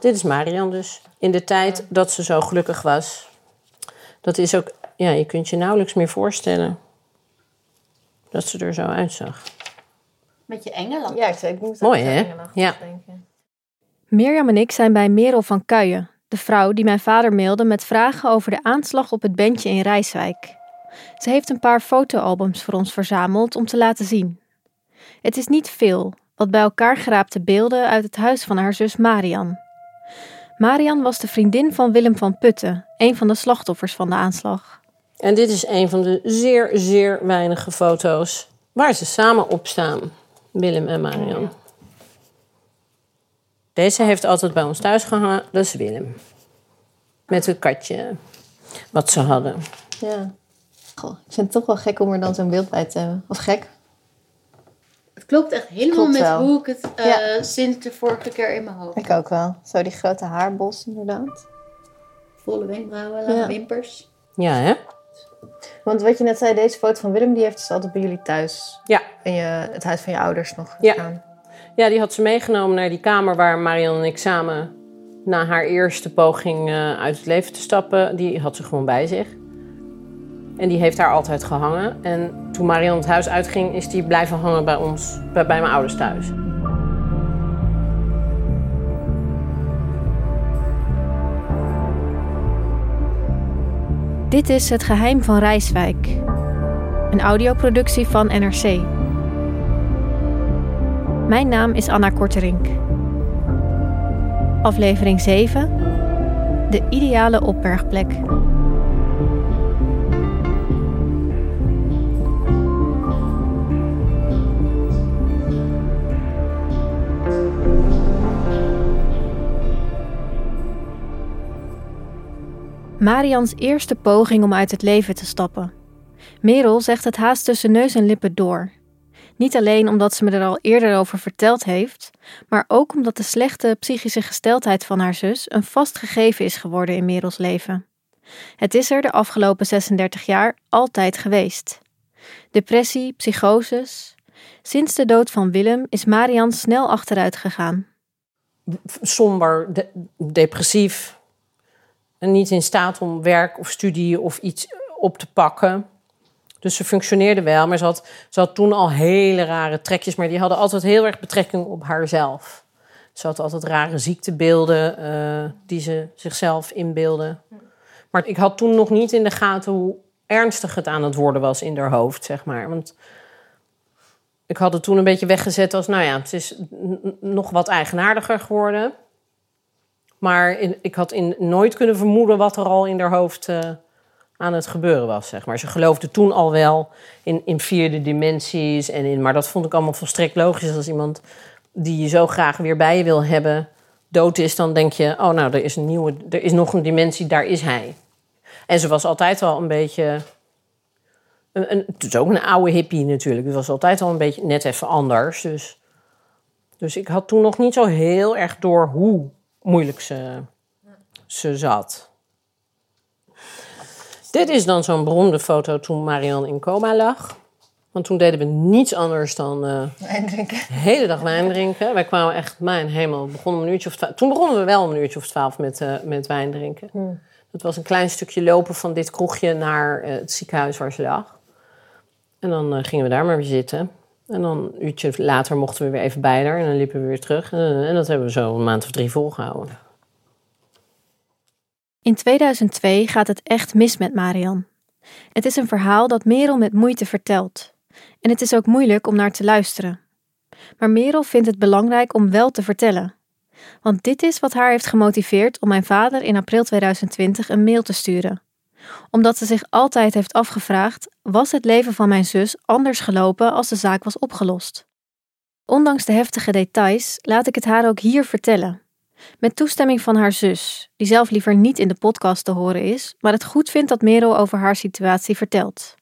Dit is Marian dus. In de tijd dat ze zo gelukkig was. Dat is ook, ja, je kunt je nauwelijks meer voorstellen dat ze er zo uitzag. Met je Engeland. Ja, ik, zei, ik moet Mooi, hè? Engeland Ja. denken. Mirjam en ik zijn bij Merel van Kuijen, de vrouw die mijn vader mailde met vragen over de aanslag op het bandje in Rijswijk. Ze heeft een paar fotoalbums voor ons verzameld om te laten zien. Het is niet veel, wat bij elkaar geraapte beelden uit het huis van haar zus Marian. Marian was de vriendin van Willem van Putten, een van de slachtoffers van de aanslag. En dit is een van de zeer, zeer weinige foto's waar ze samen op staan. Willem en Marian. Deze heeft altijd bij ons thuis gehangen. Dat is Willem. Met het katje wat ze hadden. Ja. Goh, ik vind het toch wel gek om er dan zo'n beeld bij te hebben. Of gek? Het klopt echt helemaal Klopt met wel. hoe ik het eh, Ja. sinds de vorige keer in mijn hoofd Ik ook wel. Zo die grote haarbos inderdaad. Volle wenkbrauwen, lange Ja. wimpers. Ja, hè? Want wat je net zei, deze foto van Willem, die heeft dus altijd bij jullie thuis. Ja. In je, het huis van je ouders nog Ja. gestaan. Ja, die had ze meegenomen naar die kamer waar Marian en ik samen na haar eerste poging eh, uit het leven te stappen, die had ze gewoon bij zich. En die heeft daar altijd gehangen. En toen Marian het huis uitging, is die blijven hangen bij ons, bij, bij mijn ouders thuis. Dit is Het Geheim van Rijswijk, een audioproductie van NRC. Mijn naam is Anna Korterink. Aflevering 7: De ideale opbergplek. Marians eerste poging om uit het leven te stappen. Merel zegt het haast tussen neus en lippen door. Niet alleen omdat ze me er al eerder over verteld heeft, maar ook omdat de slechte psychische gesteldheid van haar zus een vast gegeven is geworden in Merels leven. Het is er de afgelopen 36 jaar altijd geweest. Depressie, psychoses. Sinds de dood van Willem is Marian snel achteruit gegaan. Somber, de- depressief. En niet in staat om werk of studie of iets op te pakken. Dus ze functioneerde wel, maar ze had, ze had toen al hele rare trekjes. Maar die hadden altijd heel erg betrekking op haarzelf. Ze had altijd rare ziektebeelden eh, die ze zichzelf inbeelde. Maar ik had toen nog niet in de gaten hoe ernstig het aan het worden was in haar hoofd, zeg maar. Want ik had het toen een beetje weggezet als, nou ja, het is nog wat eigenaardiger geworden. Maar ik had nooit kunnen vermoeden wat er al in haar hoofd eh, aan het gebeuren was, zeg maar. Ze geloofde toen al wel in, in vierde dimensies. En in, maar dat vond ik allemaal volstrekt logisch. Als iemand die je zo graag weer bij je wil hebben dood is, dan denk je... oh, nou, er is, een nieuwe, er is nog een dimensie, daar is hij. En ze was altijd al een beetje... Een, een, het is ook een oude hippie natuurlijk. Het was altijd al een beetje net even anders. Dus, dus ik had toen nog niet zo heel erg door hoe moeilijk ze, ze zat. Dit is dan zo'n beroemde foto toen Marian in coma lag. Want toen deden we niets anders dan eh, Wijn drinken. de hele dag wijn drinken. Wij kwamen echt, mijn hemel, begonnen een uurtje of twaalf. Toen begonnen we wel een uurtje of twaalf met, eh, met wijn drinken. Dat was een klein stukje lopen van dit kroegje naar eh, het ziekenhuis waar ze lag. En dan gingen we daar maar weer zitten. En dan een uurtje later mochten we weer even bij haar. En dan liepen we weer terug. Eh, en dat hebben we zo een maand of drie volgehouden. In 2002 gaat het echt mis met Marian. Het is een verhaal dat Merel met moeite vertelt. En het is ook moeilijk om naar te luisteren. Maar Merel vindt het belangrijk om wel te vertellen. Want dit is wat haar heeft gemotiveerd om mijn vader in april 2020 een mail te sturen. Omdat ze zich altijd heeft afgevraagd: was het leven van mijn zus anders gelopen als de zaak was opgelost? Ondanks de heftige details laat ik het haar ook hier vertellen. Met toestemming van haar zus, die zelf liever niet in de podcast te horen is, maar het goed vindt dat Merel over haar situatie vertelt.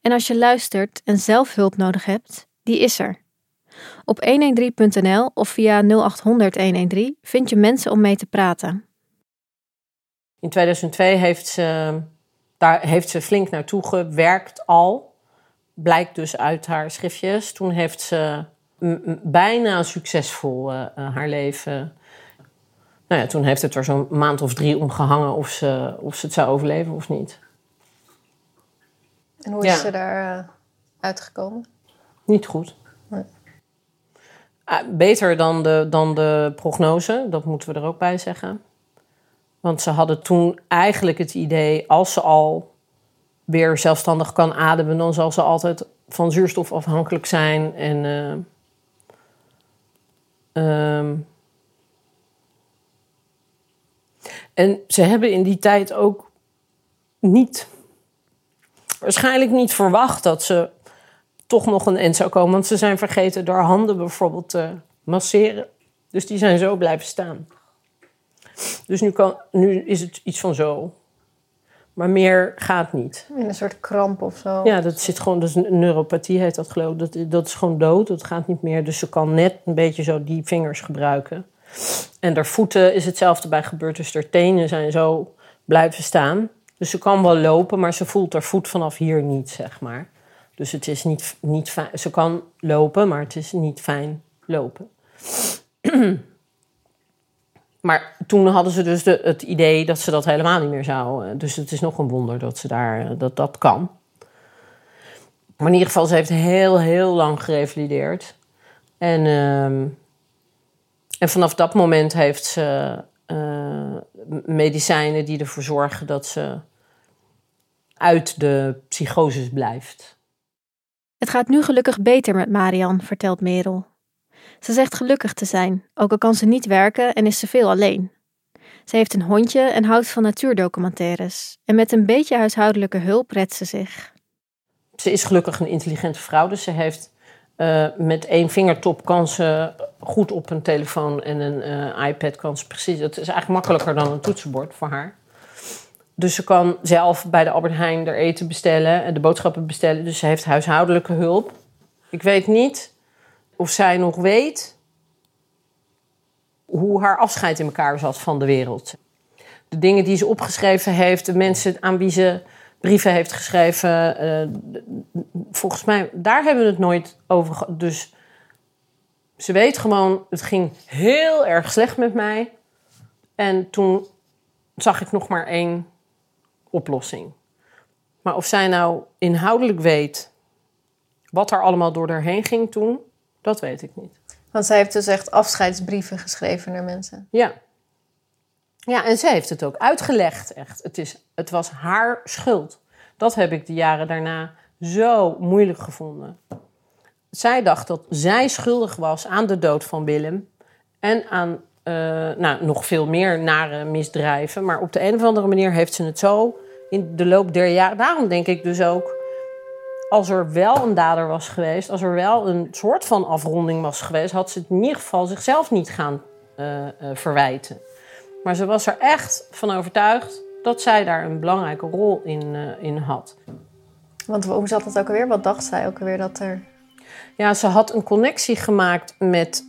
En als je luistert en zelf hulp nodig hebt, die is er. Op 113.nl of via 0800 113 vind je mensen om mee te praten. In 2002 heeft ze, daar heeft ze flink naartoe gewerkt al. Blijkt dus uit haar schriftjes. Toen heeft ze bijna succesvol uh, haar leven. Nou ja, toen heeft het er zo'n maand of drie om gehangen of ze, of ze het zou overleven of niet. En hoe is ze daar uh, uitgekomen? Niet goed. Ah, beter dan de, dan de prognose, dat moeten we er ook bij zeggen. Want ze hadden toen eigenlijk het idee, als ze al weer zelfstandig kan ademen, dan zal ze altijd van zuurstof afhankelijk zijn. En, uh, um, en ze hebben in die tijd ook niet, waarschijnlijk niet verwacht dat ze toch nog een end zou komen. Want ze zijn vergeten door handen bijvoorbeeld te masseren. Dus die zijn zo blijven staan. Dus nu, kan, nu is het iets van zo. Maar meer gaat niet. In een soort kramp of zo. Ja, dat zit gewoon, dat is neuropathie heet dat geloof ik. Dat, dat is gewoon dood, dat gaat niet meer. Dus ze kan net een beetje zo die vingers gebruiken. En haar voeten is hetzelfde bij gebeurd. Dus haar tenen zijn zo blijven staan. Dus ze kan wel lopen, maar ze voelt haar voet vanaf hier niet, zeg maar. Dus het is niet, niet fijn. Ze kan lopen, maar het is niet fijn lopen. maar toen hadden ze dus de, het idee dat ze dat helemaal niet meer zou. Eh, dus het is nog een wonder dat ze daar, eh, dat, dat kan. Maar in ieder geval, ze heeft heel, heel lang gerevalideerd. En, uh, en vanaf dat moment heeft ze uh, medicijnen die ervoor zorgen dat ze uit de psychoses blijft. Het gaat nu gelukkig beter met Marian, vertelt Merel. Ze zegt gelukkig te zijn, ook al kan ze niet werken en is ze veel alleen. Ze heeft een hondje en houdt van natuurdocumentaires. En met een beetje huishoudelijke hulp redt ze zich. Ze is gelukkig een intelligente vrouw, dus ze heeft uh, met één vingertop kan ze goed op een telefoon en een uh, iPad kan ze precies. Het is eigenlijk makkelijker dan een toetsenbord voor haar. Dus ze kan zelf bij de Albert Heijn er eten bestellen en de boodschappen bestellen. Dus ze heeft huishoudelijke hulp. Ik weet niet of zij nog weet hoe haar afscheid in elkaar zat van de wereld. De dingen die ze opgeschreven heeft, de mensen aan wie ze brieven heeft geschreven. Uh, volgens mij, daar hebben we het nooit over. Dus ze weet gewoon, het ging heel erg slecht met mij. En toen zag ik nog maar één oplossing. Maar of zij nou inhoudelijk weet wat er allemaal door haar heen ging toen, dat weet ik niet. Want zij heeft dus echt afscheidsbrieven geschreven naar mensen. Ja. Ja, en zij heeft het ook uitgelegd, echt. Het, is, het was haar schuld. Dat heb ik de jaren daarna zo moeilijk gevonden. Zij dacht dat zij schuldig was aan de dood van Willem en aan uh, nou, nog veel meer nare misdrijven. Maar op de een of andere manier heeft ze het zo in de loop der jaren. Daarom denk ik dus ook, als er wel een dader was geweest, als er wel een soort van afronding was geweest, had ze het in ieder geval zichzelf niet gaan uh, uh, verwijten. Maar ze was er echt van overtuigd dat zij daar een belangrijke rol in, in had. Want hoe zat dat ook alweer? Wat dacht zij ook alweer dat er ja, ze had een connectie gemaakt met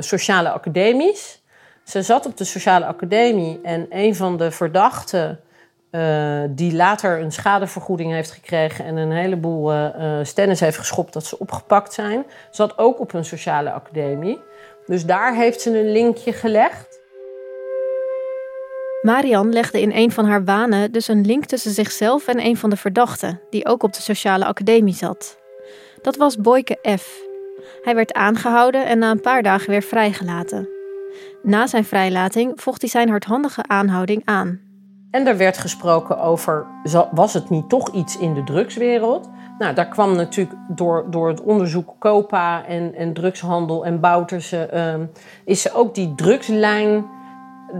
sociale academies. Ze zat op de sociale academie en een van de verdachten uh, die later een schadevergoeding heeft gekregen en een heleboel uh, stennis heeft geschopt dat ze opgepakt zijn, zat ook op een sociale academie. Dus daar heeft ze een linkje gelegd. Marian legde in een van haar banen dus een link tussen zichzelf en een van de verdachten, die ook op de sociale academie zat. Dat was Boyke F. Hij werd aangehouden en na een paar dagen weer vrijgelaten. Na zijn vrijlating vocht hij zijn hardhandige aanhouding aan. En er werd gesproken over, was het niet toch iets in de drugswereld? Nou, daar kwam natuurlijk door, door het onderzoek COPA en, en drugshandel en Bouterse... ehm, is ze ook die drugslijn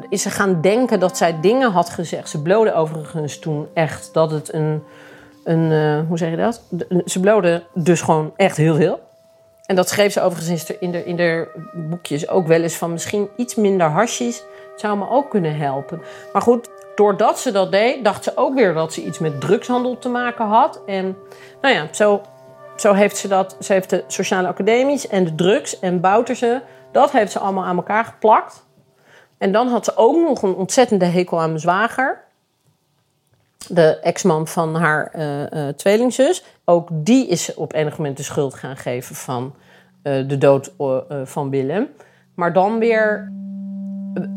is ze gaan denken dat zij dingen had gezegd. Ze blode overigens toen echt dat het een... een eh, hoe zeg je dat? Ze blode dus gewoon echt heel veel. En dat schreef ze overigens in de, in de boekjes ook wel eens van... misschien iets minder hasjes zou me ook kunnen helpen. Maar goed, doordat ze dat deed, dacht ze ook weer dat ze iets met drugshandel te maken had. En nou ja, zo, zo heeft ze dat. Ze heeft de sociale academies en de drugs en Bouterse. Dat heeft ze allemaal aan elkaar geplakt. En dan had ze ook nog een ontzettende hekel aan mijn zwager. De ex-man van haar eh, tweelingzus. Ook die is op enig moment de schuld gaan geven van eh, de dood van Willem. Maar dan weer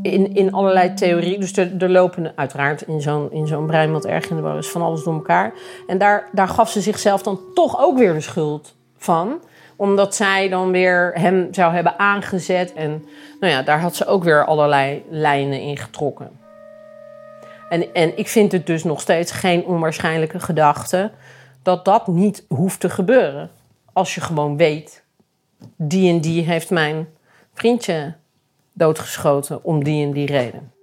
in, in allerlei theorieën. Dus er, er lopen uiteraard in zo'n, in zo'n brein wat erg in de is van alles door elkaar. En daar, daar gaf ze zichzelf dan toch ook weer de schuld van. Omdat zij dan weer hem zou hebben aangezet. En nou ja, daar had ze ook weer allerlei lijnen in getrokken. En, en ik vind het dus nog steeds geen onwaarschijnlijke gedachte dat dat niet hoeft te gebeuren. Als je gewoon weet, die en die heeft mijn vriendje doodgeschoten om die en die reden.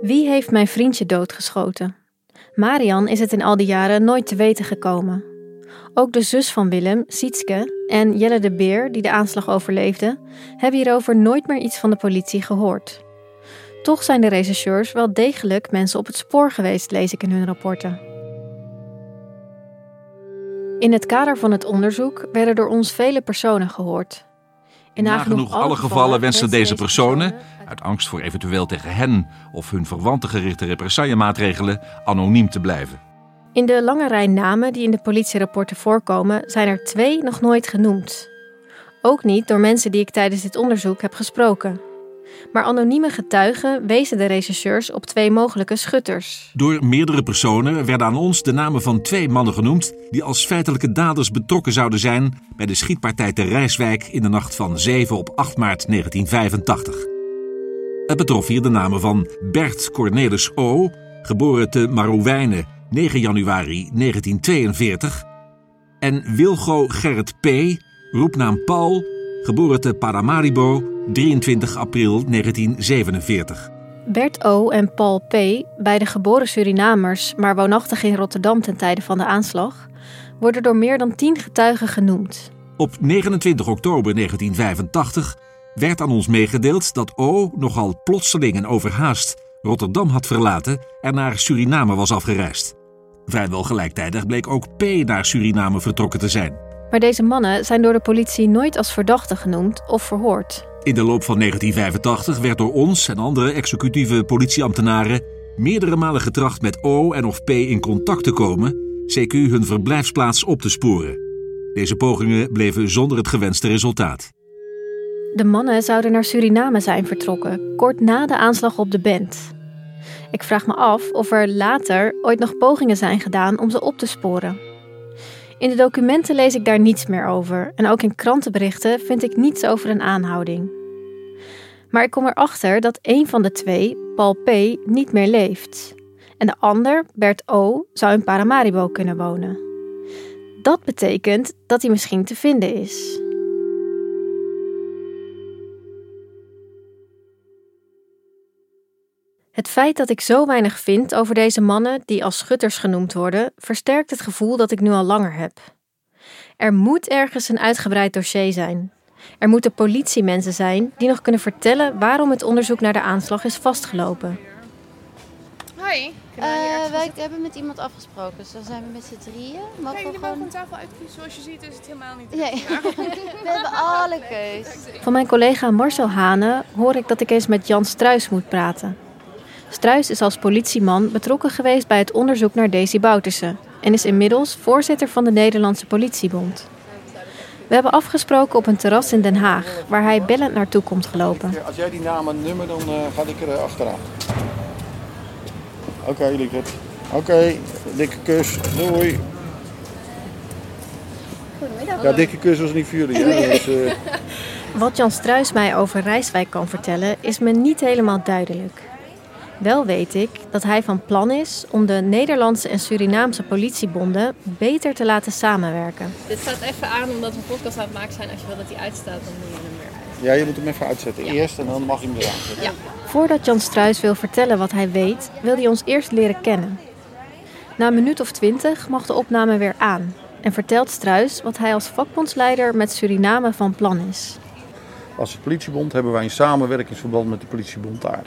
Wie heeft mijn vriendje doodgeschoten? Marian is het in al die jaren nooit te weten gekomen. Ook de zus van Willem, Sietske, en Jelle de Beer, die de aanslag overleefde, hebben hierover nooit meer iets van de politie gehoord. Toch zijn de rechercheurs wel degelijk mensen op het spoor geweest, lees ik in hun rapporten. In het kader van het onderzoek werden door ons vele personen gehoord. In Nagenoeg alle gevallen wensen deze personen, uit angst voor eventueel tegen hen of hun verwanten gerichte represaillemaatregelen, anoniem te blijven. In de lange rij namen die in de politierapporten voorkomen, zijn er twee nog nooit genoemd. Ook niet door mensen die ik tijdens dit onderzoek heb gesproken. Maar anonieme getuigen wezen de rechercheurs op twee mogelijke schutters. Door meerdere personen werden aan ons de namen van twee mannen genoemd die als feitelijke daders betrokken zouden zijn bij de schietpartij te Rijswijk in de nacht van 7 op 8 maart 1985. Het betrof hier de namen van Bert Cornelis O., geboren te Marowijnen 9 januari 1942, en Wilgo Gerrit P., roepnaam Paul, geboren te Paramaribo 23 april 1947. Bert O. en Paul P., beide geboren Surinamers, maar woonachtig in Rotterdam ten tijde van de aanslag, worden door meer dan tien getuigen genoemd. Op 29 oktober 1985 werd aan ons meegedeeld dat O nogal plotseling en overhaast Rotterdam had verlaten en naar Suriname was afgereisd. Vrijwel gelijktijdig bleek ook P naar Suriname vertrokken te zijn. Maar deze mannen zijn door de politie nooit als verdachten genoemd of verhoord. In de loop van 1985 werd door ons en andere executieve politieambtenaren meerdere malen getracht met O en of P in contact te komen, CQ hun verblijfsplaats op te sporen. Deze pogingen bleven zonder het gewenste resultaat. De mannen zouden naar Suriname zijn vertrokken, kort na de aanslag op de band. Ik vraag me af of er later ooit nog pogingen zijn gedaan om ze op te sporen. In de documenten lees ik daar niets meer over en ook in krantenberichten vind ik niets over een aanhouding. Maar ik kom erachter dat een van de twee, Paul P., niet meer leeft. En de ander, Bert O., zou in Paramaribo kunnen wonen. Dat betekent dat hij misschien te vinden is. Het feit dat ik zo weinig vind over deze mannen die als schutters genoemd worden, versterkt het gevoel dat ik nu al langer heb. Er moet ergens een uitgebreid dossier zijn. Er moeten politiemensen zijn die nog kunnen vertellen waarom het onderzoek naar de aanslag is vastgelopen. Hoi. Eh, wij hebben met iemand afgesproken, dus dan zijn we met z'n drieën. Mogen Kijk, we je mag gewoon... een tafel uitkiezen. Zoals je ziet is het helemaal niet... Ja, we hebben alle keus. Van mijn collega Marcel Hane hoor ik dat ik eens met Jan Struis moet praten. Struis is als politieman betrokken geweest bij het onderzoek naar Daisy Bouterse en is inmiddels voorzitter van de Nederlandse Politiebond. We hebben afgesproken op een terras in Den Haag, waar hij bellend naartoe komt gelopen. Als jij die naam en nummer, dan eh, ga ik er eh, achteraan. Oké, lieverd. Oké, dikke kus. Doei. Goedemiddag. Ja, dikke kus was niet voor jullie. Hè? Nee. Dus, eh, Wat Jan Struis mij over Rijswijk kan vertellen is me niet helemaal duidelijk. Wel weet ik dat hij van plan is om de Nederlandse en Surinaamse politiebonden beter te laten samenwerken. Dit staat even aan omdat we een podcast aan het maken zijn. Als je wil dat die uitstaat, dan moet je hem weer uit. ja, je moet hem even uitzetten. Eerst en dan mag je hem eraan zetten. Ja. Voordat Jan Struis wil vertellen wat hij weet, wil hij ons eerst leren kennen. Na een minuut of twintig mag de opname weer aan en vertelt Struis wat hij als vakbondsleider met Suriname van plan is. Als politiebond hebben wij een samenwerkingsverband met de politiebond daar.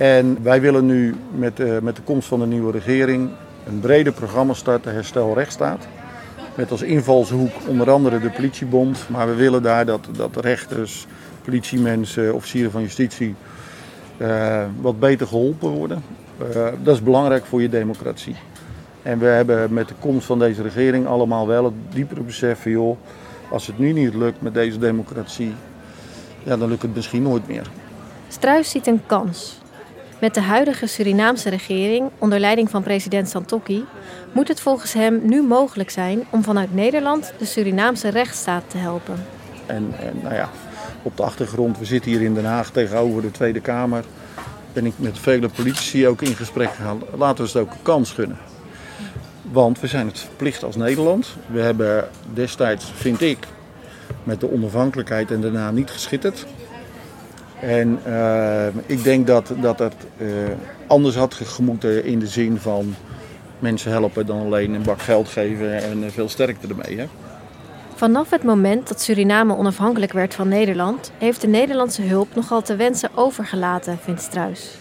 En wij willen nu met, eh, met de komst van de nieuwe regering een breder programma starten, Herstel Rechtsstaat. Met als invalshoek onder andere de politiebond. Maar we willen daar dat, dat rechters, politiemensen, officieren van justitie eh, wat beter geholpen worden. Eh, dat is belangrijk voor je democratie. En we hebben met de komst van deze regering allemaal wel het diepere besef van joh, als het nu niet lukt met deze democratie, ja, dan lukt het misschien nooit meer. Struis ziet een kans. Met de huidige Surinaamse regering onder leiding van president Santokki moet het volgens hem nu mogelijk zijn om vanuit Nederland de Surinaamse rechtsstaat te helpen. En, en nou ja, op de achtergrond, we zitten hier in Den Haag tegenover de Tweede Kamer. Ben ik met vele politici ook in gesprek gegaan. Laten we het ook een kans gunnen. Want we zijn het verplicht als Nederland. We hebben destijds, vind ik, met de onafhankelijkheid en daarna niet geschitterd. En eh, ik denk dat, dat het eh, anders had gemoeten in de zin van mensen helpen dan alleen een bak geld geven en eh, veel sterkte ermee. Hè? Vanaf het moment dat Suriname onafhankelijk werd van Nederland, heeft de Nederlandse hulp nogal te wensen overgelaten, vindt Struis.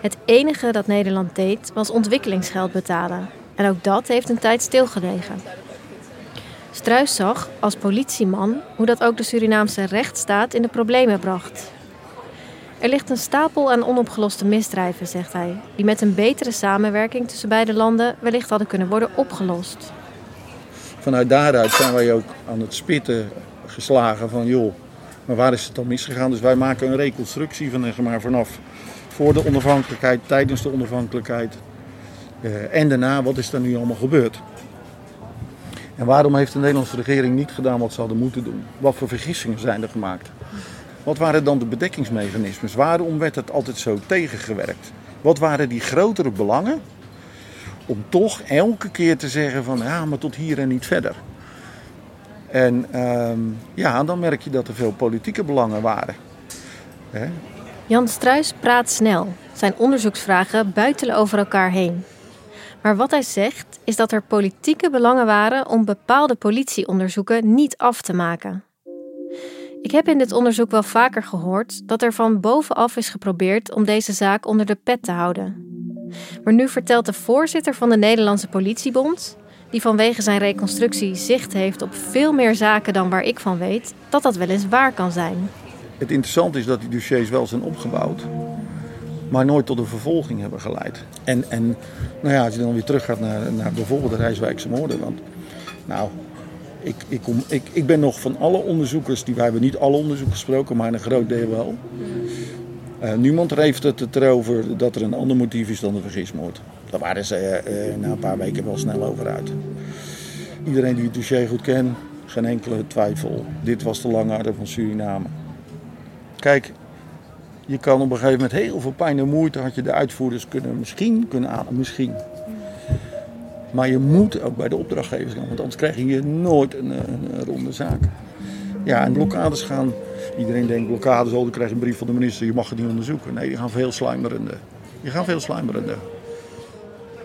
Het enige dat Nederland deed was ontwikkelingsgeld betalen. En ook dat heeft een tijd stilgelegen. Struis zag als politieman hoe dat ook de Surinaamse rechtsstaat in de problemen bracht. Er ligt een stapel aan onopgeloste misdrijven, zegt hij, die met een betere samenwerking tussen beide landen wellicht hadden kunnen worden opgelost. Vanuit daaruit zijn wij ook aan het spitten geslagen van joh, maar waar is het dan misgegaan? Dus wij maken een reconstructie van zeg maar, vanaf voor de onafhankelijkheid, tijdens de onafhankelijkheid eh, en daarna, wat is er nu allemaal gebeurd? En waarom heeft de Nederlandse regering niet gedaan wat ze hadden moeten doen? Wat voor vergissingen zijn er gemaakt? Wat waren dan de bedekkingsmechanismes? Waarom werd het altijd zo tegengewerkt? Wat waren die grotere belangen om toch elke keer te zeggen van ja, maar tot hier en niet verder? En ehm, ja, dan merk je dat er veel politieke belangen waren. Hè? Jan Struis praat snel. Zijn onderzoeksvragen buitelen over elkaar heen. Maar wat hij zegt is dat er politieke belangen waren om bepaalde politieonderzoeken niet af te maken. Ik heb in dit onderzoek wel vaker gehoord dat er van bovenaf is geprobeerd om deze zaak onder de pet te houden. Maar nu vertelt de voorzitter van de Nederlandse Politiebond, die vanwege zijn reconstructie zicht heeft op veel meer zaken dan waar ik van weet, dat dat wel eens waar kan zijn. Het interessante is dat die dossiers wel zijn opgebouwd, maar nooit tot een vervolging hebben geleid. En, en nou ja, als je dan weer teruggaat naar, naar bijvoorbeeld de Rijswijkse moorden. Want, nou, ik, ik, kom, ik, ik ben nog van alle onderzoekers, die, wij hebben niet alle onderzoekers gesproken, maar een groot deel wel. Uh, niemand heeft het erover dat er een ander motief is dan de vergismoord. Daar waren ze uh, na een paar weken wel snel over uit. Iedereen die het dossier goed kent, geen enkele twijfel. Dit was de lange adem van Suriname. Kijk, je kan op een gegeven moment heel veel pijn en moeite had je de uitvoerders kunnen misschien kunnen aan, misschien. Maar je moet ook bij de opdrachtgevers gaan, want anders krijg je nooit een, een, een ronde zaak. Ja, en blokkades gaan. Iedereen denkt blokkades, oh, dan krijg je een brief van de minister, je mag het niet onderzoeken. Nee, die gaan veel sluimerende. Die gaan veel sluimerende.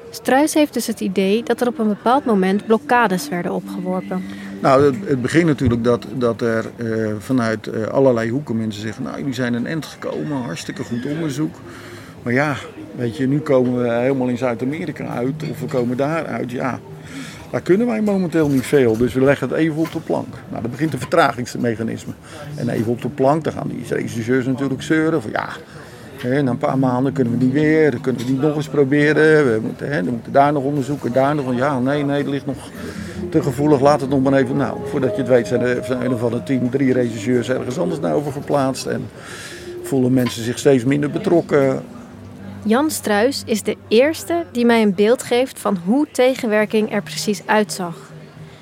Struis heeft dus het idee dat er op een bepaald moment blokkades werden opgeworpen. Nou, het, begint natuurlijk dat, dat er uh, vanuit uh, allerlei hoeken mensen zeggen... nou, jullie zijn een end gekomen, hartstikke goed onderzoek. Maar ja, weet je, nu komen we helemaal in Zuid-Amerika uit of we komen daar uit. Ja, daar kunnen wij momenteel niet veel, dus we leggen het even op de plank. Nou, dan begint een vertragingsmechanisme. En even op de plank, dan gaan die regisseurs natuurlijk zeuren van ja... Hè, na een paar maanden kunnen we die weer, dan kunnen we die nog eens proberen. We moeten, hè, dan moeten daar nog onderzoeken, daar nog. Ja, nee, nee, het ligt nog te gevoelig. Laat het nog maar even. Nou, voordat je het weet zijn er, er van het team drie regisseurs ergens anders naar over verplaatst. En voelen mensen zich steeds minder betrokken. Jan Struis is de eerste die mij een beeld geeft van hoe tegenwerking er precies uitzag.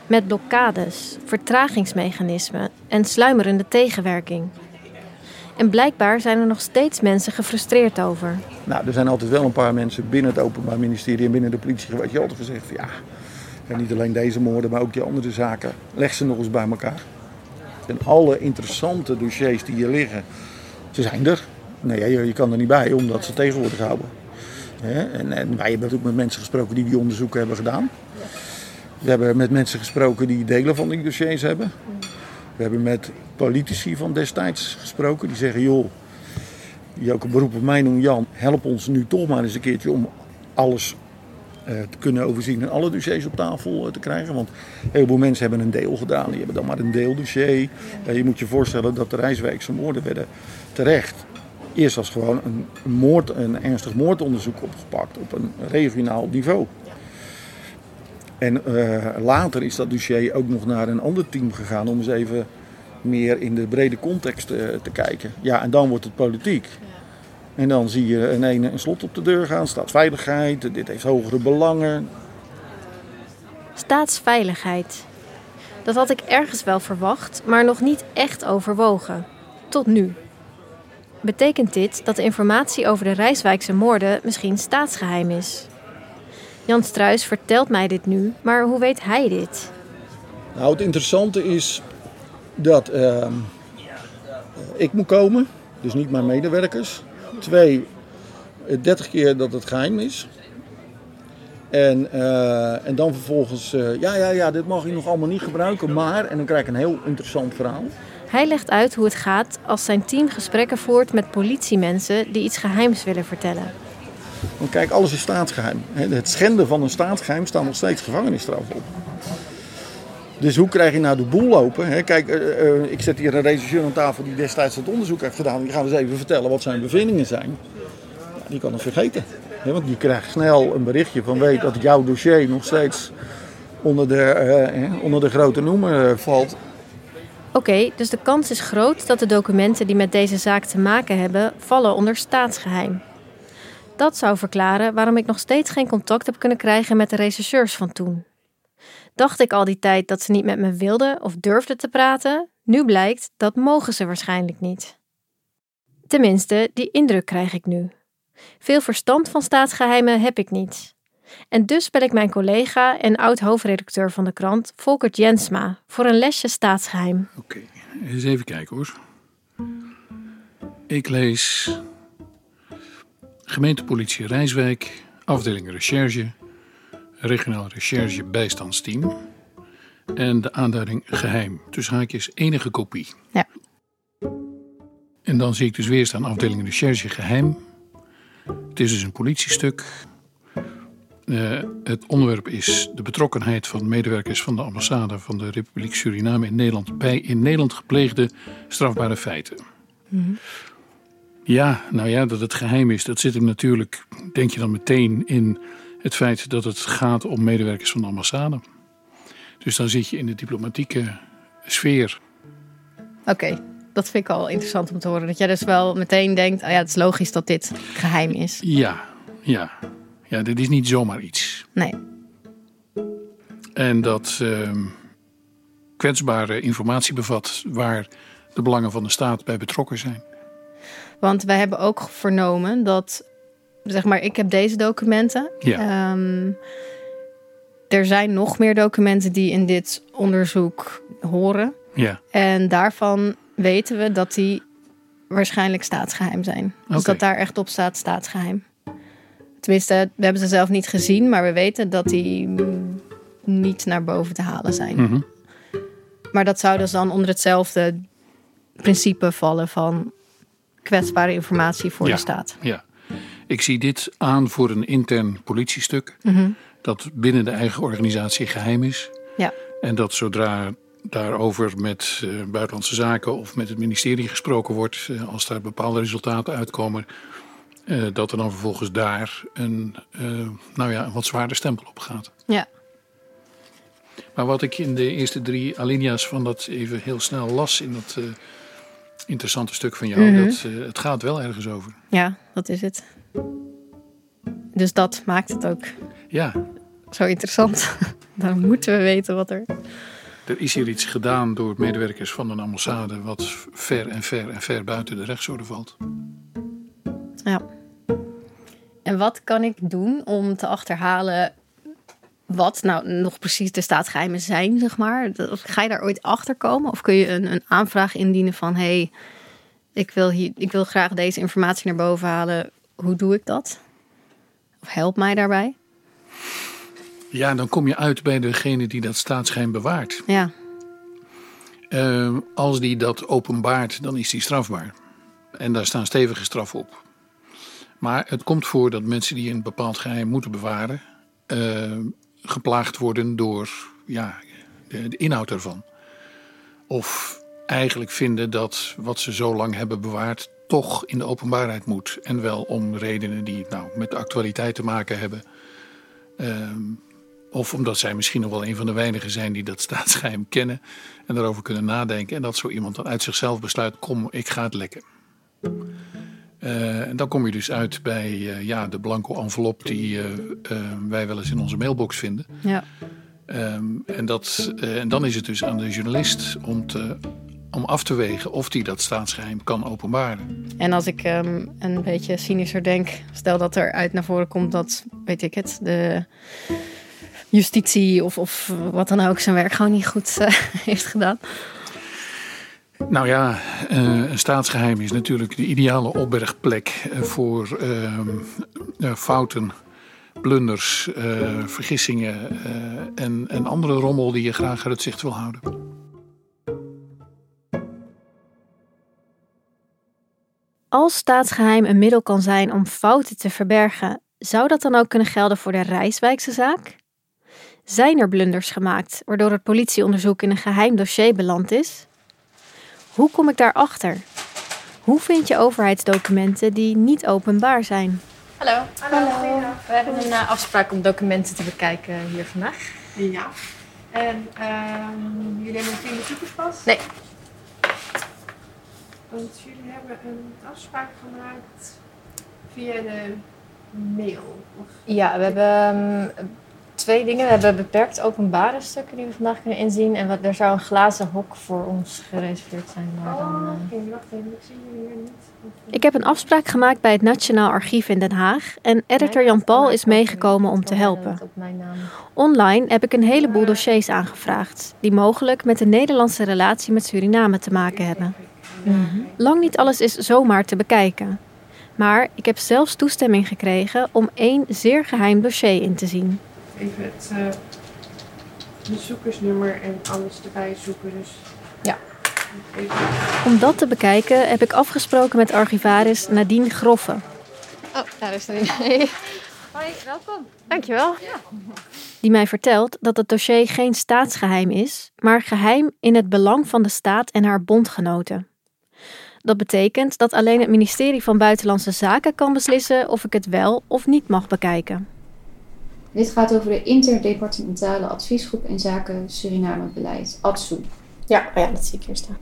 Met blokkades, vertragingsmechanismen en sluimerende tegenwerking. En blijkbaar zijn er nog steeds mensen gefrustreerd over. Nou, er zijn altijd wel een paar mensen binnen het Openbaar Ministerie en binnen de politie geweest die altijd gezegd ja, en niet alleen deze moorden, maar ook die andere zaken, leg ze nog eens bij elkaar. En alle interessante dossiers die hier liggen, ze zijn er. Nee, je, je kan er niet bij omdat ze tegen worden gehouden. Hè? En, en wij hebben ook met mensen gesproken die die onderzoeken hebben gedaan. We hebben met mensen gesproken die delen van die dossiers hebben. We hebben met politici van destijds gesproken die zeggen: joh, die ook een beroep op mij doen, Jan, help ons nu toch maar eens een keertje om alles eh, te kunnen overzien en alle dossiers op tafel eh, te krijgen. Want een heleboel mensen hebben een deel gedaan, die hebben dan maar een deeldossier. Eh, je moet je voorstellen dat de Rijswijkse moorden werden terecht. Eerst als gewoon een, moord, een ernstig moordonderzoek opgepakt op een regionaal niveau. En uh, later is dat dossier ook nog naar een ander team gegaan om eens even meer in de brede context uh, te kijken. Ja, en dan wordt het politiek. En dan zie je een, ene een slot op de deur gaan, staatsveiligheid, dit heeft hogere belangen. Staatsveiligheid. Dat had ik ergens wel verwacht, maar nog niet echt overwogen. Tot nu. Betekent dit dat de informatie over de Rijswijkse moorden misschien staatsgeheim is? Jan Struis vertelt mij dit nu, maar hoe weet hij dit? Nou, het interessante is dat uh, ik moet komen, dus niet mijn medewerkers. Twee, 30 keer dat het geheim is. En, uh, en dan vervolgens, uh, ja, ja, ja, dit mag je nog allemaal niet gebruiken, maar, en dan krijg ik een heel interessant verhaal. Hij legt uit hoe het gaat als zijn team gesprekken voert met politiemensen die iets geheims willen vertellen. Want kijk, alles is staatsgeheim. Het schenden van een staatsgeheim staat nog steeds gevangenisstraf op. Dus hoe krijg je nou de boel lopen? Kijk, uh, uh, ik zet hier een regisseur aan tafel die destijds het onderzoek heeft gedaan. Die gaat eens even vertellen wat zijn bevindingen zijn. Die kan het vergeten. Want die krijgt snel een berichtje van weet dat jouw dossier nog steeds onder de, uh, onder de grote noemer valt. Oké, dus de kans is groot dat de documenten die met deze zaak te maken hebben vallen onder staatsgeheim. Dat zou verklaren waarom ik nog steeds geen contact heb kunnen krijgen met de rechercheurs van toen. Dacht ik al die tijd dat ze niet met me wilden of durfden te praten? Nu blijkt dat mogen ze waarschijnlijk niet. Tenminste, die indruk krijg ik nu. Veel verstand van staatsgeheimen heb ik niet. En dus bel ik mijn collega en oud-hoofdredacteur van de krant, Volkert Jensma, voor een lesje staatsgeheim. Oké, okay, eens even kijken hoor. Ik lees Gemeentepolitie Rijswijk, afdeling recherche, regionaal recherche bijstandsteam. En de aanduiding geheim, tussen haakjes enige kopie. Ja. En dan zie ik dus weer staan afdeling recherche geheim. Het is dus een politiestuk. Uh, het onderwerp is de betrokkenheid van medewerkers van de ambassade van de Republiek Suriname in Nederland bij in Nederland gepleegde strafbare feiten. Mm -hmm. Ja, nou ja, dat het geheim is, dat zit hem natuurlijk, denk je dan meteen in het feit dat het gaat om medewerkers van de ambassade. Dus dan zit je in de diplomatieke sfeer. Oké, okay, dat vind ik al interessant om te horen. Dat jij dus wel meteen denkt, oh ja, het is logisch dat dit geheim is. Ja, ja. Ja, dit is niet zomaar iets. Nee. En dat uh, kwetsbare informatie bevat waar de belangen van de staat bij betrokken zijn. Want wij hebben ook vernomen dat, zeg maar, ik heb deze documenten. Ja. Um, er zijn nog meer documenten die in dit onderzoek horen. Ja. En daarvan weten we dat die waarschijnlijk staatsgeheim zijn. Dus okay. dat daar echt op staat staatsgeheim. Tenminste, we hebben ze zelf niet gezien, maar we weten dat die niet naar boven te halen zijn. Mm -hmm. Maar dat zou dus dan onder hetzelfde principe vallen van kwetsbare informatie voor ja, de staat. Ja, ik zie dit aan voor een intern politiestuk mm -hmm. dat binnen de eigen organisatie geheim is. Ja. En dat zodra daarover met uh, buitenlandse zaken of met het ministerie gesproken wordt, uh, als daar bepaalde resultaten uitkomen, uh, dat er dan vervolgens daar een, nou ja, een wat zwaarder stempel op gaat. Ja. Maar wat ik in de eerste drie alinea's van dat even heel snel las in dat interessante stuk van jou. Mhm. Mm -hmm. dat, het gaat wel ergens over. Ja, dat is het. Dus dat maakt het ook ja. zo interessant. Dan moeten we weten wat er. Er is hier iets gedaan door medewerkers van een ambassade wat ver en ver en ver buiten de rechtsorde valt. Ja. En wat kan ik doen om te achterhalen wat nou nog precies de staatsgeheimen zijn, zeg maar? Ga je daar ooit achter komen? Of kun je een, een aanvraag indienen van... hé, hey, ik, wil hier, ik wil graag deze informatie naar boven halen. Hoe doe ik dat? Of help mij daarbij? Ja, dan kom je uit bij degene die dat staatsgeheim bewaart. Ja, Eh, als die dat openbaart, dan is die strafbaar. En daar staan stevige straffen op. Maar het komt voor dat mensen die een bepaald geheim moeten bewaren, eh, geplaagd worden door ja, de, inhoud ervan. Of eigenlijk vinden dat wat ze zo lang hebben bewaard toch in de openbaarheid moet. En wel om redenen die nou, met de actualiteit te maken hebben. Ehm, of omdat zij misschien nog wel een van de weinigen zijn die dat staatsgeheim kennen en daarover kunnen nadenken. En dat zo iemand dan uit zichzelf besluit: kom, ik ga het lekken. Eh, en dan kom je dus uit bij eh, ja, de blanco envelop die eh, wij wel eens in onze mailbox vinden. ja. Ehm, en, dat, en dan is het dus aan de journalist om, te, om af te wegen of die dat staatsgeheim kan openbaren. En als ik ehm, een beetje cynischer denk, stel dat er uit naar voren komt dat, weet ik het, de justitie of, of wat dan ook zijn werk gewoon niet goed heeft gedaan. Nou ja, eh, een staatsgeheim is natuurlijk de ideale opbergplek eh, voor ehm, eh, fouten, blunders, vergissingen en, en andere rommel die je graag uit het zicht wil houden. Als staatsgeheim een middel kan zijn om fouten te verbergen, zou dat dan ook kunnen gelden voor de Rijswijkse zaak? Zijn er blunders gemaakt waardoor het politieonderzoek in een geheim dossier beland is? Hoe kom ik daarachter? Hoe vind je overheidsdocumenten die niet openbaar zijn? Hallo. Hallo. We hebben een eh, afspraak om documenten te bekijken hier vandaag. Ja. En ehm, jullie hebben een bezoekerspas? Nee. Want jullie hebben een afspraak gemaakt via de mail. Of Ja, we hebben ehm, twee dingen. We hebben beperkt openbare stukken die we vandaag kunnen inzien. En wat, er zou een glazen hok voor ons gereserveerd zijn. Maar dan, Oh, eh, oké, wacht even. Ik zie jullie hier niet. Ik heb een afspraak gemaakt bij het Nationaal Archief in Den Haag en editor Jan Paul is meegekomen om te helpen. Online heb ik een heleboel dossiers aangevraagd, die mogelijk met de Nederlandse relatie met Suriname te maken hebben. Lang niet alles is zomaar te bekijken. Maar ik heb zelfs toestemming gekregen om één zeer geheim dossier in te zien. Even het eh, bezoekersnummer en alles erbij zoeken. Dus Ja. even. Om dat te bekijken heb ik afgesproken met archivaris Nadine Groffe. Oh, daar is een. Hoi, welkom. Dankjewel. die mij vertelt dat het dossier geen staatsgeheim is, maar geheim in het belang van de staat en haar bondgenoten. Dat betekent dat alleen het ministerie van Buitenlandse Zaken kan beslissen of ik het wel of niet mag bekijken. Dit gaat over de interdepartementale adviesgroep in zaken Suriname-beleid, ADSU. Ja, ja, dat zie ik hier staan.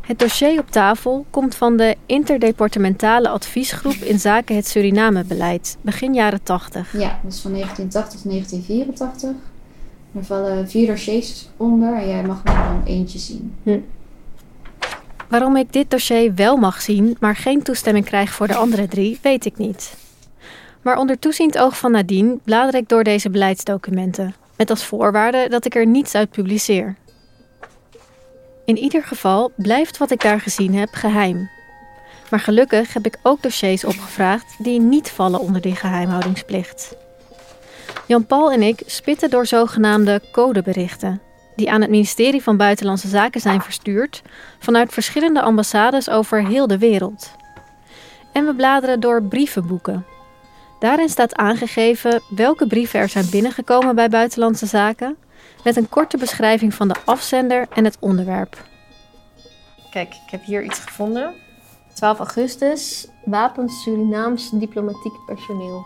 Het dossier op tafel komt van de Interdepartementale Adviesgroep in zaken het Suriname-beleid, begin jaren 80. Ja, dat is van 1980 tot 1984. Er vallen vier dossiers onder en jij mag er dan eentje zien. Waarom ik dit dossier wel mag zien, maar geen toestemming krijg voor de andere drie, weet ik niet. Maar onder toeziend oog van Nadine blader ik door deze beleidsdocumenten, met als voorwaarde dat ik er niets uit publiceer. In ieder geval blijft wat ik daar gezien heb geheim. Maar gelukkig heb ik ook dossiers opgevraagd die niet vallen onder die geheimhoudingsplicht. Jan-Paul en ik spitten door zogenaamde codeberichten, die aan het ministerie van Buitenlandse Zaken zijn verstuurd vanuit verschillende ambassades over heel de wereld. En we bladeren door brievenboeken. Daarin staat aangegeven welke brieven er zijn binnengekomen bij Buitenlandse Zaken, met een korte beschrijving van de afzender en het onderwerp. Kijk, ik heb hier iets gevonden. 12 augustus, wapens Surinaams diplomatiek personeel.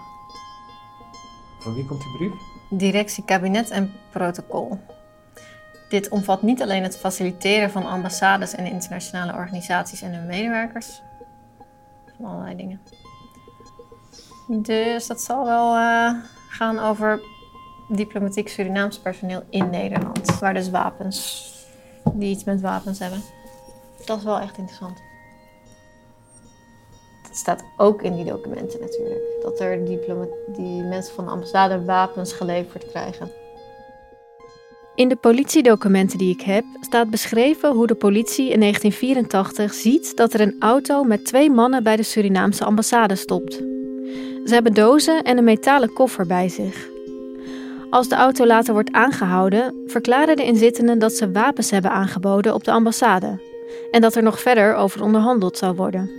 Van wie komt die brief? Directie kabinet en protocol. Dit omvat niet alleen het faciliteren van ambassades en internationale organisaties en hun medewerkers. Van allerlei dingen. Dus dat zal wel eh, gaan over diplomatiek Surinaams personeel in Nederland. Waar dus wapens, die iets met wapens hebben. Dat is wel echt interessant. Dat staat ook in die documenten natuurlijk. Dat er die mensen van de ambassade wapens geleverd krijgen. In de politiedocumenten die ik heb staat beschreven hoe de politie in 1984 ziet dat er een auto met twee mannen bij de Surinaamse ambassade stopt. Ze hebben dozen en een metalen koffer bij zich. Als de auto later wordt aangehouden, verklaren de inzittenden dat ze wapens hebben aangeboden op de ambassade en dat er nog verder over onderhandeld zou worden.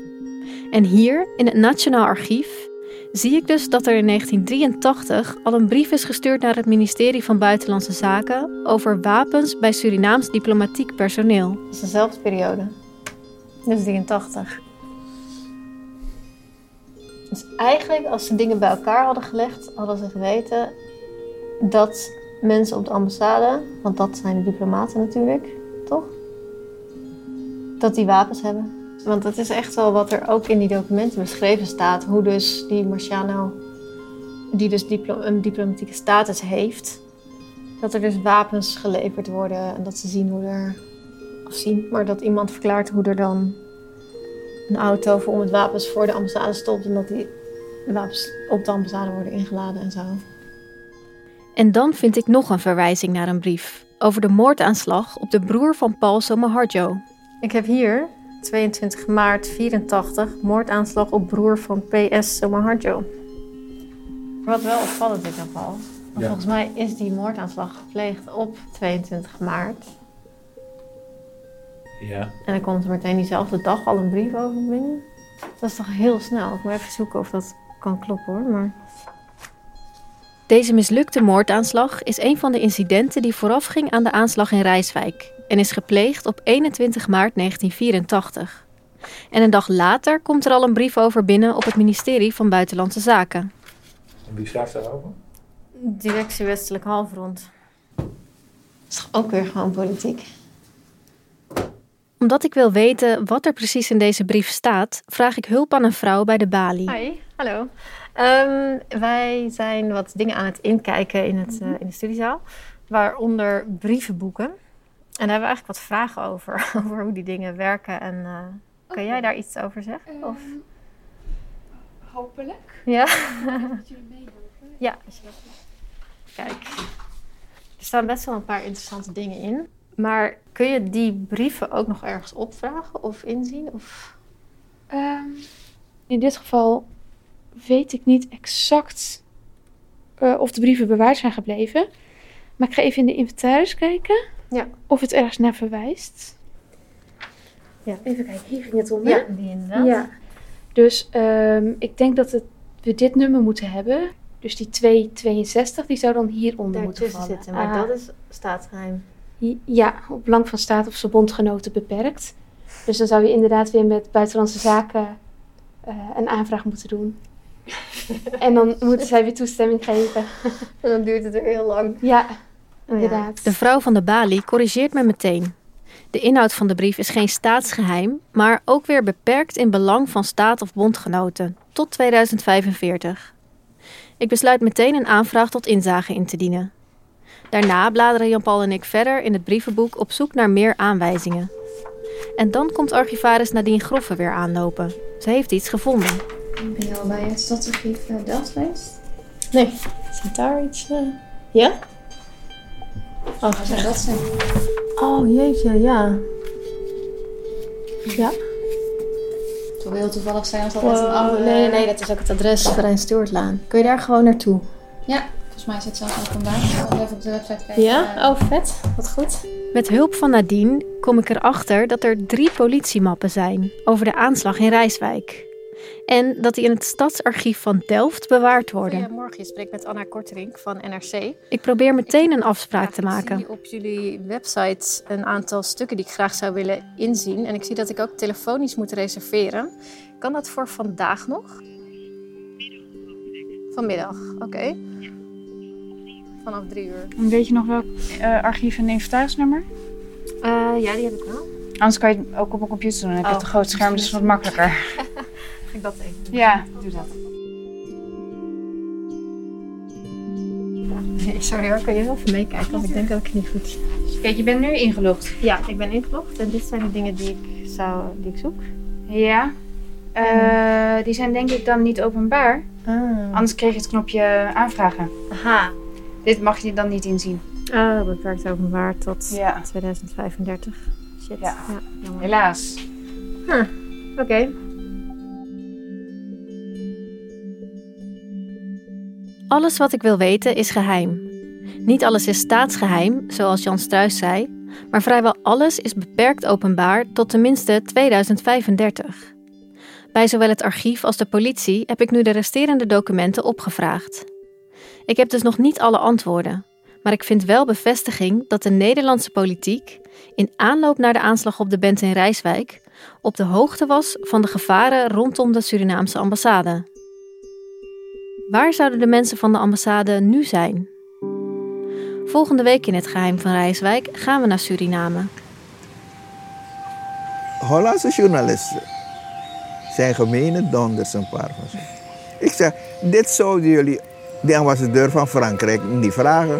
En hier, in het Nationaal Archief, zie ik dus dat er in 1983 al een brief is gestuurd naar het ministerie van Buitenlandse Zaken over wapens bij Surinaams diplomatiek personeel. Dat is dezelfde periode. Dus 83. Dus eigenlijk, als ze dingen bij elkaar hadden gelegd, hadden ze geweten dat mensen op de ambassade, want dat zijn de diplomaten natuurlijk, toch? Dat die wapens hebben. Want dat is echt wel wat er ook in die documenten beschreven staat. Hoe dus die Marciano, die dus een diplomatieke status heeft, dat er dus wapens geleverd worden en dat ze zien hoe er, of zien, maar dat iemand verklaart hoe er dan een auto vol met wapens voor de ambassade stopt en dat die wapens op de ambassade worden ingeladen en zo. En dan vind ik nog een verwijzing naar een brief over de moordaanslag op de broer van Paul Somoharjo. Ik heb hier 22 maart 84 moordaanslag op broer van PS Somoharjo. Wat wel opvallend is aan Paul. Ja. Volgens mij is die moordaanslag gepleegd op 22 maart. Ja. En dan komt er meteen diezelfde dag al een brief over binnen. Dat is toch heel snel. Ik moet even zoeken of dat kan kloppen hoor. Maar Deze mislukte moordaanslag is een van de incidenten die voorafging aan de aanslag in Rijswijk en is gepleegd op 21 maart 1984. En een dag later komt er al een brief over binnen op het ministerie van Buitenlandse Zaken. En wie schrijft daarover? directie Westelijk Halfrond. Dat is toch ook weer gewoon politiek. Omdat ik wil weten wat er precies in deze brief staat, vraag ik hulp aan een vrouw bij de balie. Hi, hallo. Ehm, wij zijn wat dingen aan het inkijken in, het, eh, in de studiezaal, waaronder brievenboeken. En daar hebben we eigenlijk wat vragen over, over hoe die dingen werken. En eh, kan jij daar iets over zeggen? Of? Hopelijk. Ja? Dat jullie meehelpen. Ja, als je dat Kijk, er staan best wel een paar interessante dingen in. Maar kun je die brieven ook nog ergens opvragen of inzien? Of... Ehm, in dit geval weet ik niet exact eh, of de brieven bewaard zijn gebleven. Maar ik ga even in de inventaris kijken Ja. of het ergens naar verwijst. Ja. Even kijken, hier ging het om. Ja, die inderdaad. Ja. Dus ehm, ik denk dat het, we dit nummer moeten hebben. Dus die 262, die zou dan hieronder moeten Daartussen vallen. zitten, maar Ah. dat is staatsgeheim. Ja, op belang van staat of zijn bondgenoten beperkt. Dus dan zou je inderdaad weer met buitenlandse zaken eh, een aanvraag moeten doen. en dan moeten zij weer toestemming geven. En dan duurt het weer heel lang. Ja, inderdaad. De vrouw van de balie corrigeert me meteen. De inhoud van de brief is geen staatsgeheim, maar ook weer beperkt in belang van staat of bondgenoten, tot 2045. Ik besluit meteen een aanvraag tot inzage in te dienen. Daarna bladeren Jan-Paul en ik verder in het brievenboek op zoek naar meer aanwijzingen. En dan komt archivaris Nadine Groffe weer aanlopen. Ze heeft iets gevonden. Ben je al bij het stadsarchief eh, Delft geweest? Nee, zit daar iets... eh, Ja? Oh, zou dat zijn? Oh, jeetje, ja. Ja. Het zou heel toevallig zijn als dat Wow, net een andere... nee, nee, dat is ook het adres Verijn Stuartlaan. Kun je daar gewoon naartoe? Ja, volgens mij zit zelfs ook vandaag. Ik zal even op de website kijken. Ja? Oh, vet. Wat goed. Met hulp van Nadine kom ik erachter dat er drie politiemappen zijn over de aanslag in Rijswijk. En dat die in het stadsarchief van Delft bewaard worden. Goedemorgen, je spreekt met Anna Korterink van NRC. Ik probeer meteen een afspraak te Ik maken. zie op jullie website een aantal stukken die ik graag zou willen inzien. En ik zie dat ik ook telefonisch moet reserveren. Kan dat voor vandaag nog? Vanmiddag, oké. Vanaf drie uur. Weet je nog welk eh, archief en inventarisnummer? Eh, ja, die heb ik wel. Anders kan je het ook op mijn computer doen. Dan heb je Oh, het een groot scherm, dus dat is wat makkelijker. Ga ik dat even doen? Ja, doe dat. Sorry hoor, kan je heel even meekijken? Want ik denk dat ik het niet goed. Kijk, je bent nu ingelogd. Ja, ik ben ingelogd en dit zijn de dingen die ik, zou, die ik zoek. Ja. Eh, die zijn denk ik dan niet openbaar. Ah. Anders kreeg je het knopje aanvragen. Aha. Dit mag je dan niet inzien. Oh, beperkt openbaar tot Ja. 2035. Shit. Ja. Helaas. Huh. Oké. Alles wat ik wil weten is geheim. Niet alles is staatsgeheim, zoals Jan Struis zei, maar vrijwel alles is beperkt openbaar tot tenminste 2035. Bij zowel het archief als de politie heb ik nu de resterende documenten opgevraagd. Ik heb dus nog niet alle antwoorden, maar ik vind wel bevestiging dat de Nederlandse politiek, in aanloop naar de aanslag op de band in Rijswijk, op de hoogte was van de gevaren rondom de Surinaamse ambassade. Waar zouden de mensen van de ambassade nu zijn? Volgende week in het geheim van Rijswijk gaan we naar Suriname. Hollandse journalisten zijn gemene donders, een paar van ze. Ik zeg, dit zouden jullie de ambassadeur van Frankrijk niet vragen,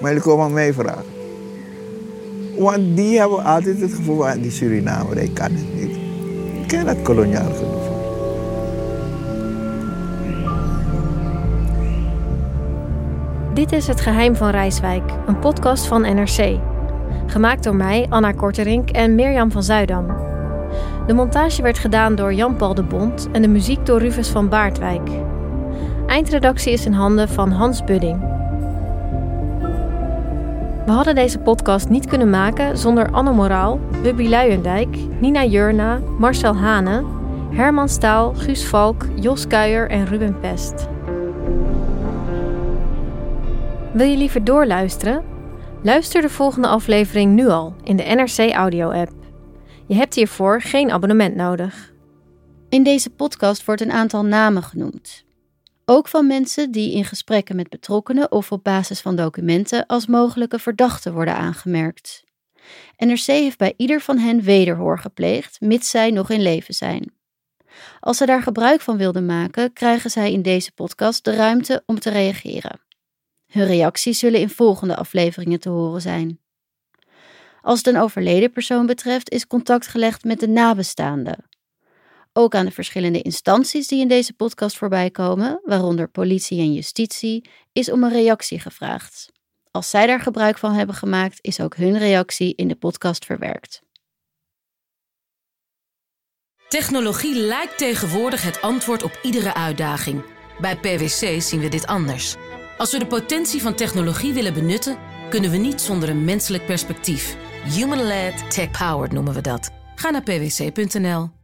maar jullie komen mij vragen. Want die hebben altijd het gevoel van die Surinamer, ik kan het niet. Ik ken dat koloniaal gevoel. Dit is Het Geheim van Rijswijk, een podcast van NRC. Gemaakt door mij, Anna Korterink en Mirjam van Zuidam. De montage werd gedaan door Jan-Paul de Bond en de muziek door Rufus van Baardwijk. Eindredactie is in handen van Hans Budding. We hadden deze podcast niet kunnen maken zonder Anne Moraal, Wubby Luijendijk, Nina Jurna, Marcel Hane, Herman Staal, Guus Valk, Jos Kuijer en Ruben Pest. Wil je liever doorluisteren? Luister de volgende aflevering nu al in de NRC Audio-app. Je hebt hiervoor geen abonnement nodig. In deze podcast wordt een aantal namen genoemd. Ook van mensen die in gesprekken met betrokkenen of op basis van documenten als mogelijke verdachten worden aangemerkt. NRC heeft bij ieder van hen wederhoor gepleegd, mits zij nog in leven zijn. Als ze daar gebruik van wilden maken, krijgen zij in deze podcast de ruimte om te reageren. Hun reacties zullen in volgende afleveringen te horen zijn. Als het een overleden persoon betreft, is contact gelegd met de nabestaanden. Ook aan de verschillende instanties die in deze podcast voorbij komen, waaronder politie en justitie, is om een reactie gevraagd. Als zij daar gebruik van hebben gemaakt, is ook hun reactie in de podcast verwerkt. Technologie lijkt tegenwoordig het antwoord op iedere uitdaging. Bij PwC zien we dit anders. Als we de potentie van technologie willen benutten, kunnen we niet zonder een menselijk perspectief. Human-led, tech-powered noemen we dat. Ga naar pwc.nl.